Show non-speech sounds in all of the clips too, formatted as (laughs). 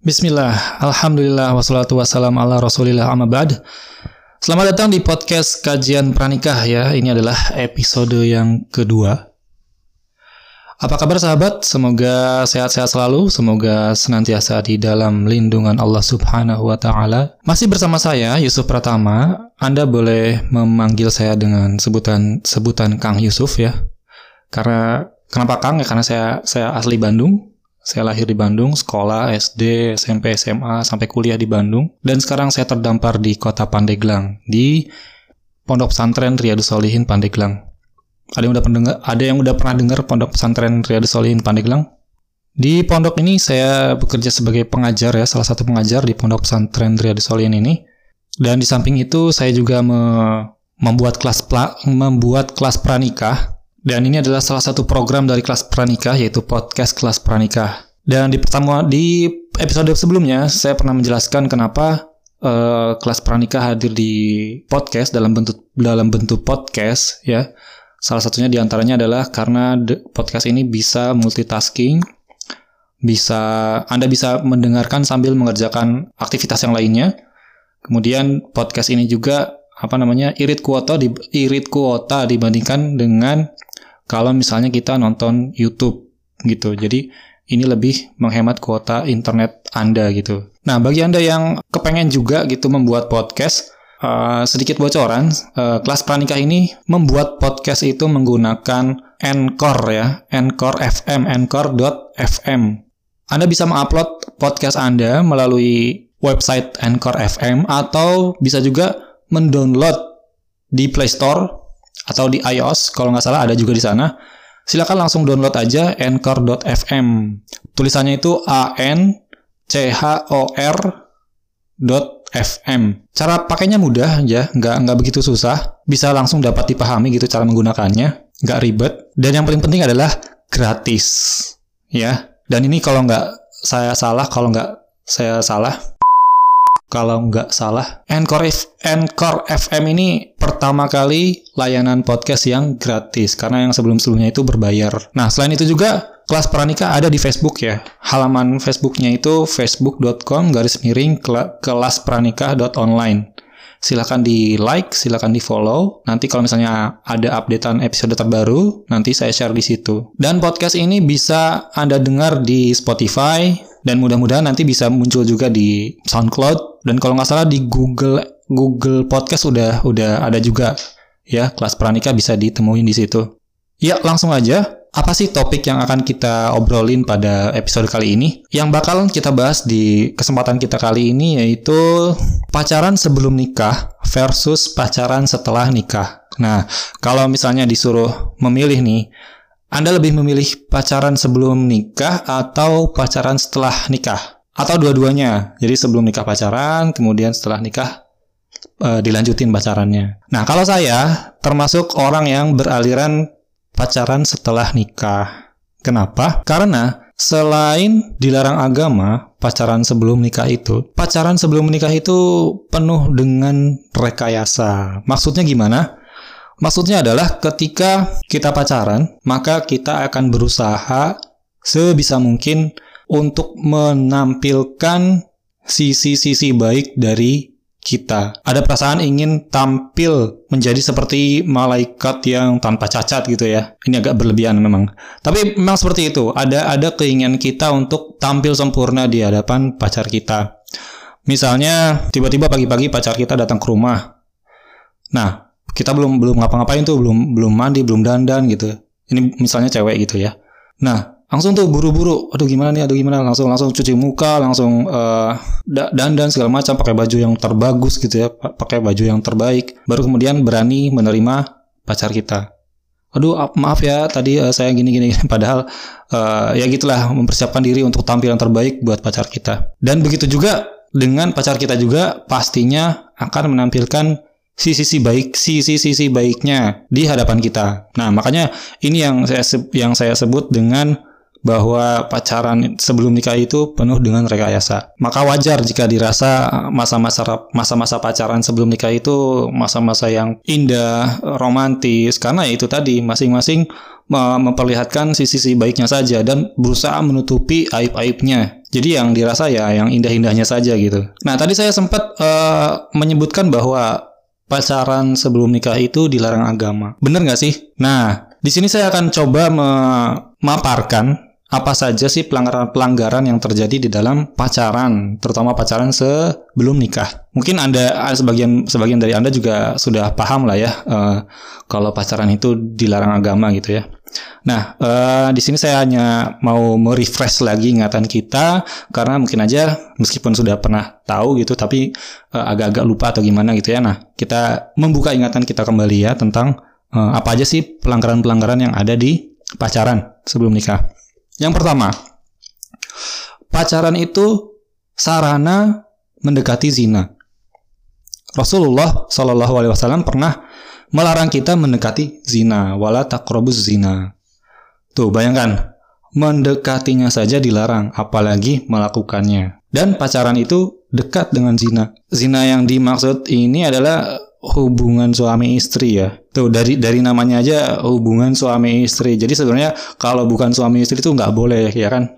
Bismillah, Alhamdulillah, wassalatu wassalam ala rasulillah. Amma ba'd. Selamat datang di podcast kajian pranikah ya. Ini adalah episode yang kedua. Apa kabar sahabat? Semoga sehat-sehat selalu. Semoga senantiasa di dalam lindungan Allah subhanahu wa ta'ala. Masih bersama saya, Yusuf Pratama. Anda boleh memanggil saya dengan sebutan sebutan Kang Yusuf ya. Karena, kenapa Kang? Ya karena saya, saya asli Bandung saya lahir di Bandung, sekolah SD, SMP, SMA, sampai kuliah di Bandung. Dan sekarang saya terdampar di kota Pandeglang, di Pondok Pesantren Riyadus Solihin Pandeglang. Ada yang udah pernah ada yang udah pernah dengar Pondok Pesantren Riyadus Solihin Pandeglang? Di pondok ini saya bekerja sebagai pengajar ya, salah satu pengajar di Pondok Pesantren Riyadus Solihin ini. Dan di samping itu saya juga me membuat kelas membuat kelas pranikah dan ini adalah salah satu program dari kelas pranikah yaitu podcast kelas pranikah. Dan di pertemuan di episode sebelumnya saya pernah menjelaskan kenapa uh, kelas pranikah hadir di podcast dalam bentuk dalam bentuk podcast ya. Salah satunya di antaranya adalah karena podcast ini bisa multitasking, bisa Anda bisa mendengarkan sambil mengerjakan aktivitas yang lainnya. Kemudian podcast ini juga apa namanya irit kuota di irit kuota dibandingkan dengan kalau misalnya kita nonton YouTube gitu. Jadi ini lebih menghemat kuota internet Anda gitu. Nah, bagi Anda yang kepengen juga gitu membuat podcast, uh, sedikit bocoran, uh, kelas pranikah ini membuat podcast itu menggunakan Anchor ya, Anchor FM, Anchor.fm. Anda bisa mengupload podcast Anda melalui website Anchor FM atau bisa juga mendownload di Play Store atau di iOS kalau nggak salah ada juga di sana. Silakan langsung download aja anchor.fm. Tulisannya itu A N C H O R .fm. Cara pakainya mudah ya, nggak nggak begitu susah. Bisa langsung dapat dipahami gitu cara menggunakannya, nggak ribet. Dan yang paling penting adalah gratis, ya. Dan ini kalau nggak saya salah, kalau nggak saya salah, kalau nggak salah. Anchor, Anchor FM ini pertama kali layanan podcast yang gratis karena yang sebelum-sebelumnya itu berbayar. Nah, selain itu juga kelas pranika ada di Facebook ya. Halaman Facebooknya itu facebook.com garis miring kelas pranika.online. Silahkan di like, silahkan di follow. Nanti kalau misalnya ada updatean episode terbaru, nanti saya share di situ. Dan podcast ini bisa Anda dengar di Spotify, dan mudah-mudahan nanti bisa muncul juga di SoundCloud dan kalau nggak salah di Google Google Podcast udah udah ada juga ya kelas pranika bisa ditemuin di situ. Ya langsung aja apa sih topik yang akan kita obrolin pada episode kali ini? Yang bakal kita bahas di kesempatan kita kali ini yaitu pacaran sebelum nikah versus pacaran setelah nikah. Nah, kalau misalnya disuruh memilih nih, anda lebih memilih pacaran sebelum nikah atau pacaran setelah nikah? Atau dua-duanya? Jadi sebelum nikah pacaran, kemudian setelah nikah e, dilanjutin pacarannya. Nah, kalau saya termasuk orang yang beraliran pacaran setelah nikah. Kenapa? Karena selain dilarang agama, pacaran sebelum nikah itu, pacaran sebelum nikah itu penuh dengan rekayasa. Maksudnya gimana? Maksudnya adalah ketika kita pacaran, maka kita akan berusaha sebisa mungkin untuk menampilkan sisi-sisi baik dari kita. Ada perasaan ingin tampil menjadi seperti malaikat yang tanpa cacat gitu ya. Ini agak berlebihan memang. Tapi memang seperti itu. Ada ada keinginan kita untuk tampil sempurna di hadapan pacar kita. Misalnya tiba-tiba pagi-pagi pacar kita datang ke rumah. Nah, kita belum belum ngapa-ngapain tuh belum belum mandi belum dandan gitu ini misalnya cewek gitu ya nah langsung tuh buru-buru aduh gimana nih? Aduh gimana? Langsung langsung cuci muka langsung uh, dandan segala macam pakai baju yang terbagus gitu ya pakai baju yang terbaik. Baru kemudian berani menerima pacar kita. Aduh maaf ya tadi uh, saya gini gini (laughs) padahal uh, ya gitulah mempersiapkan diri untuk tampil yang terbaik buat pacar kita. Dan begitu juga dengan pacar kita juga pastinya akan menampilkan sisi-sisi baik sisi-sisi baiknya di hadapan kita. Nah, makanya ini yang saya yang saya sebut dengan bahwa pacaran sebelum nikah itu penuh dengan rekayasa. Maka wajar jika dirasa masa-masa masa-masa pacaran sebelum nikah itu masa-masa yang indah, romantis karena itu tadi masing-masing memperlihatkan sisi-sisi baiknya saja dan berusaha menutupi aib-aibnya. Jadi yang dirasa ya yang indah-indahnya saja gitu. Nah, tadi saya sempat uh, menyebutkan bahwa pacaran sebelum nikah itu dilarang agama. Bener nggak sih? Nah, di sini saya akan coba memaparkan apa saja sih pelanggaran-pelanggaran yang terjadi di dalam pacaran, terutama pacaran sebelum nikah. Mungkin anda sebagian sebagian dari anda juga sudah paham lah ya uh, kalau pacaran itu dilarang agama gitu ya. Nah, uh, di sini saya hanya mau merefresh lagi ingatan kita karena mungkin aja meskipun sudah pernah tahu gitu, tapi uh, agak-agak lupa atau gimana gitu ya. Nah, kita membuka ingatan kita kembali ya tentang uh, apa aja sih pelanggaran-pelanggaran yang ada di pacaran sebelum nikah. Yang pertama, pacaran itu sarana mendekati zina. Rasulullah Shallallahu Alaihi Wasallam pernah melarang kita mendekati zina, wala takrobus zina. Tuh bayangkan, mendekatinya saja dilarang, apalagi melakukannya. Dan pacaran itu dekat dengan zina. Zina yang dimaksud ini adalah hubungan suami istri ya. Tuh dari dari namanya aja hubungan suami istri. Jadi sebenarnya kalau bukan suami istri itu nggak boleh ya kan.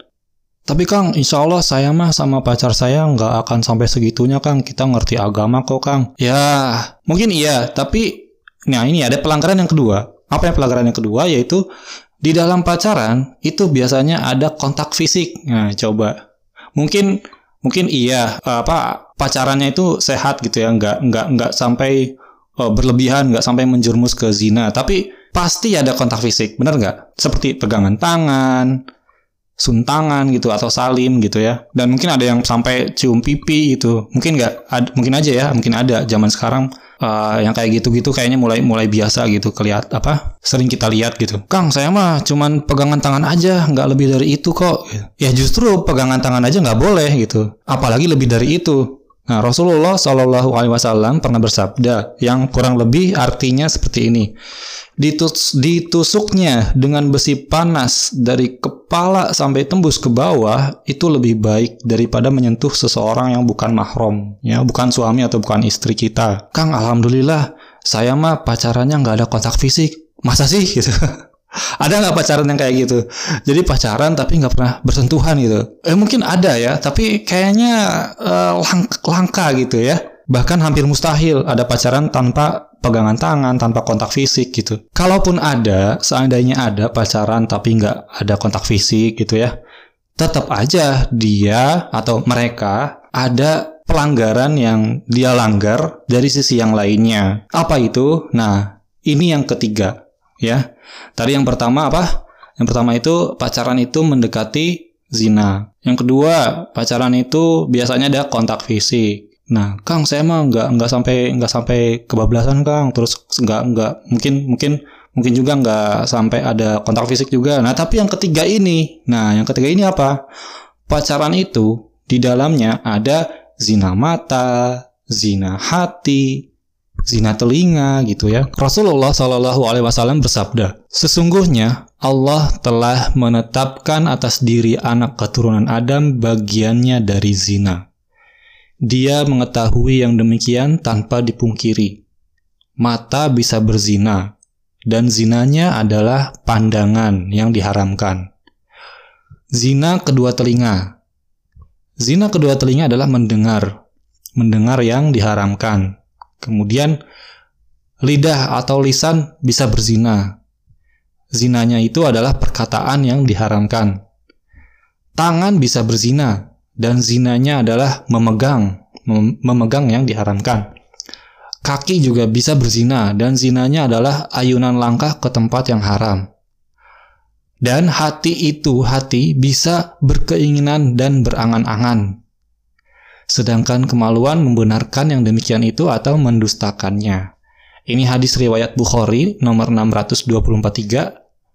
Tapi Kang, insya Allah saya mah sama pacar saya nggak akan sampai segitunya Kang. Kita ngerti agama kok Kang. Ya mungkin iya, tapi nah ini ada pelanggaran yang kedua. Apa yang pelanggaran yang kedua yaitu di dalam pacaran itu biasanya ada kontak fisik. Nah coba mungkin mungkin iya apa pacarannya itu sehat gitu ya nggak nggak nggak sampai oh, berlebihan nggak sampai menjerumus ke zina. Tapi pasti ada kontak fisik benar nggak? Seperti pegangan tangan suntangan gitu atau salim gitu ya. Dan mungkin ada yang sampai cium pipi gitu. Mungkin nggak mungkin aja ya mungkin ada zaman sekarang uh, yang kayak gitu-gitu kayaknya mulai mulai biasa gitu kelihat apa sering kita lihat gitu. Kang saya mah cuman pegangan tangan aja nggak lebih dari itu kok. Ya justru pegangan tangan aja nggak boleh gitu. Apalagi lebih dari itu Nah, Rasulullah Shallallahu Alaihi Wasallam pernah bersabda yang kurang lebih artinya seperti ini: Ditus, ditusuknya dengan besi panas dari kepala sampai tembus ke bawah itu lebih baik daripada menyentuh seseorang yang bukan mahram, ya, bukan suami atau bukan istri kita. Kang, alhamdulillah, saya mah pacarannya nggak ada kontak fisik. Masa sih (laughs) gitu? Ada nggak pacaran yang kayak gitu? Jadi pacaran tapi nggak pernah bersentuhan gitu. Eh mungkin ada ya, tapi kayaknya uh, lang langka gitu ya. Bahkan hampir mustahil ada pacaran tanpa pegangan tangan, tanpa kontak fisik gitu. Kalaupun ada, seandainya ada pacaran tapi nggak ada kontak fisik gitu ya, tetap aja dia atau mereka ada pelanggaran yang dia langgar dari sisi yang lainnya. Apa itu? Nah, ini yang ketiga ya. Tadi yang pertama apa? Yang pertama itu pacaran itu mendekati zina. Yang kedua, pacaran itu biasanya ada kontak fisik. Nah, Kang, saya mah nggak nggak sampai nggak sampai kebablasan, Kang. Terus nggak nggak mungkin mungkin mungkin juga nggak sampai ada kontak fisik juga. Nah, tapi yang ketiga ini, nah yang ketiga ini apa? Pacaran itu di dalamnya ada zina mata, zina hati, zina telinga gitu ya. Rasulullah Shallallahu Alaihi Wasallam bersabda, sesungguhnya Allah telah menetapkan atas diri anak keturunan Adam bagiannya dari zina. Dia mengetahui yang demikian tanpa dipungkiri. Mata bisa berzina, dan zinanya adalah pandangan yang diharamkan. Zina kedua telinga. Zina kedua telinga adalah mendengar, mendengar yang diharamkan. Kemudian lidah atau lisan bisa berzina. Zinanya itu adalah perkataan yang diharamkan. Tangan bisa berzina dan zinanya adalah memegang, mem memegang yang diharamkan. Kaki juga bisa berzina dan zinanya adalah ayunan langkah ke tempat yang haram. Dan hati itu, hati bisa berkeinginan dan berangan-angan. Sedangkan kemaluan membenarkan yang demikian itu atau mendustakannya. Ini hadis riwayat Bukhari nomor 624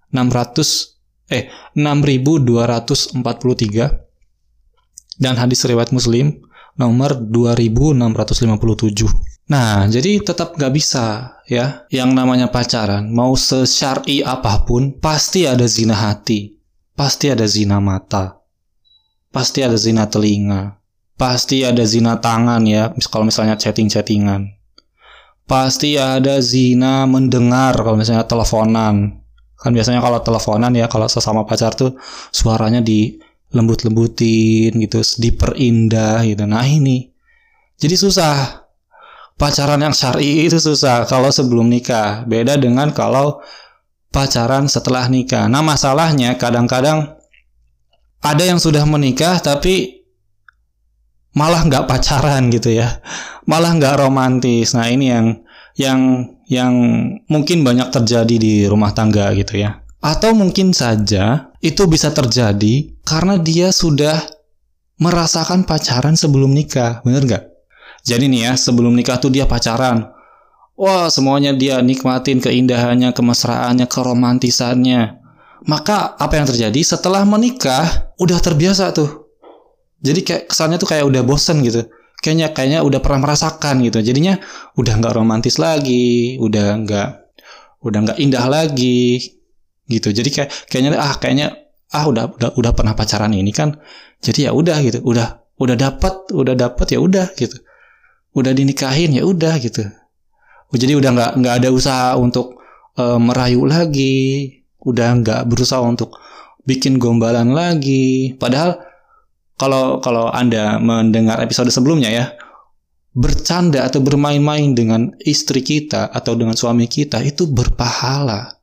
600 eh 6243 dan hadis riwayat Muslim nomor 2657. Nah, jadi tetap gak bisa ya yang namanya pacaran mau sesyari apa pun pasti ada zina hati pasti ada zina mata, pasti ada zina telinga, pasti ada zina tangan ya, kalau misalnya chatting-chattingan. Pasti ada zina mendengar kalau misalnya teleponan. Kan biasanya kalau teleponan ya kalau sesama pacar tuh suaranya di lembut-lembutin gitu, diperindah gitu. Nah ini. Jadi susah. Pacaran yang syar'i itu susah kalau sebelum nikah. Beda dengan kalau pacaran setelah nikah. Nah, masalahnya kadang-kadang ada yang sudah menikah tapi malah nggak pacaran gitu ya, malah nggak romantis. Nah, ini yang yang yang mungkin banyak terjadi di rumah tangga gitu ya. Atau mungkin saja itu bisa terjadi karena dia sudah merasakan pacaran sebelum nikah, bener nggak? Jadi nih ya, sebelum nikah tuh dia pacaran, Wah, semuanya dia nikmatin keindahannya, kemesraannya, keromantisannya. Maka apa yang terjadi setelah menikah udah terbiasa tuh. Jadi kayak kesannya tuh kayak udah bosen gitu. Kayaknya kayaknya udah pernah merasakan gitu. Jadinya udah nggak romantis lagi, udah nggak udah nggak indah lagi gitu. Jadi kayak kayaknya ah kayaknya ah udah udah udah pernah pacaran ini kan. Jadi ya udah gitu. Udah udah dapat, udah dapat ya udah gitu. Udah dinikahin ya udah gitu jadi udah nggak nggak ada usaha untuk uh, merayu lagi udah nggak berusaha untuk bikin gombalan lagi padahal kalau kalau anda mendengar episode sebelumnya ya bercanda atau bermain-main dengan istri kita atau dengan suami kita itu berpahala.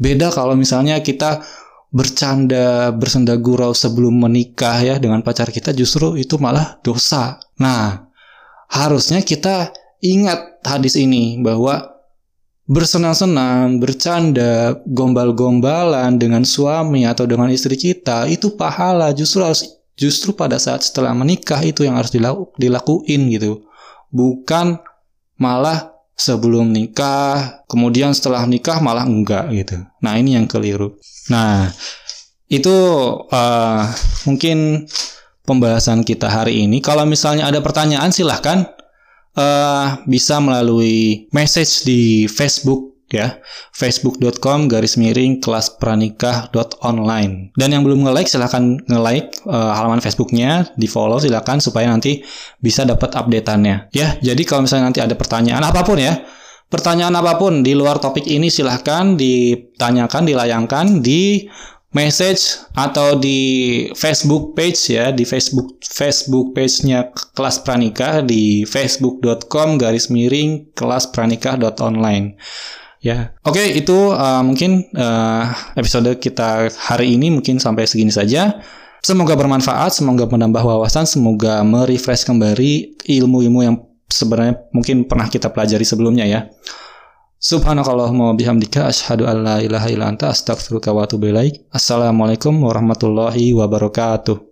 Beda kalau misalnya kita bercanda bersenda gurau sebelum menikah ya dengan pacar kita justru itu malah dosa. Nah harusnya kita ingat hadis ini bahwa bersenang-senang, bercanda, gombal-gombalan dengan suami atau dengan istri kita itu pahala. Justru harus justru pada saat setelah menikah itu yang harus dilaku, dilakuin gitu. Bukan malah sebelum nikah, kemudian setelah nikah malah enggak gitu. Nah, ini yang keliru. Nah, itu uh, mungkin pembahasan kita hari ini. Kalau misalnya ada pertanyaan silahkan uh, bisa melalui message di Facebook ya. Facebook.com garis miring kelas pranikah online. Dan yang belum nge-like silahkan nge-like uh, halaman Facebooknya di follow silahkan supaya nanti bisa dapat updateannya. Ya jadi kalau misalnya nanti ada pertanyaan apa pun ya pertanyaan apa pun di luar topik ini silahkan ditanyakan dilayangkan di message atau di Facebook page ya di Facebook Facebook page-nya kelas pranikah di facebook.com garis miring kelas pranikah online ya oke okay, itu uh, mungkin uh, episode kita hari ini mungkin sampai segini saja semoga bermanfaat semoga menambah wawasan semoga merefresh kembali ilmu-ilmu yang sebenarnya mungkin pernah kita pelajari sebelumnya ya Subhanakallahumma bihamdika asyhadu an la ilaha illa anta astaghfiruka wa atubu ilaik. Assalamualaikum warahmatullahi wabarakatuh.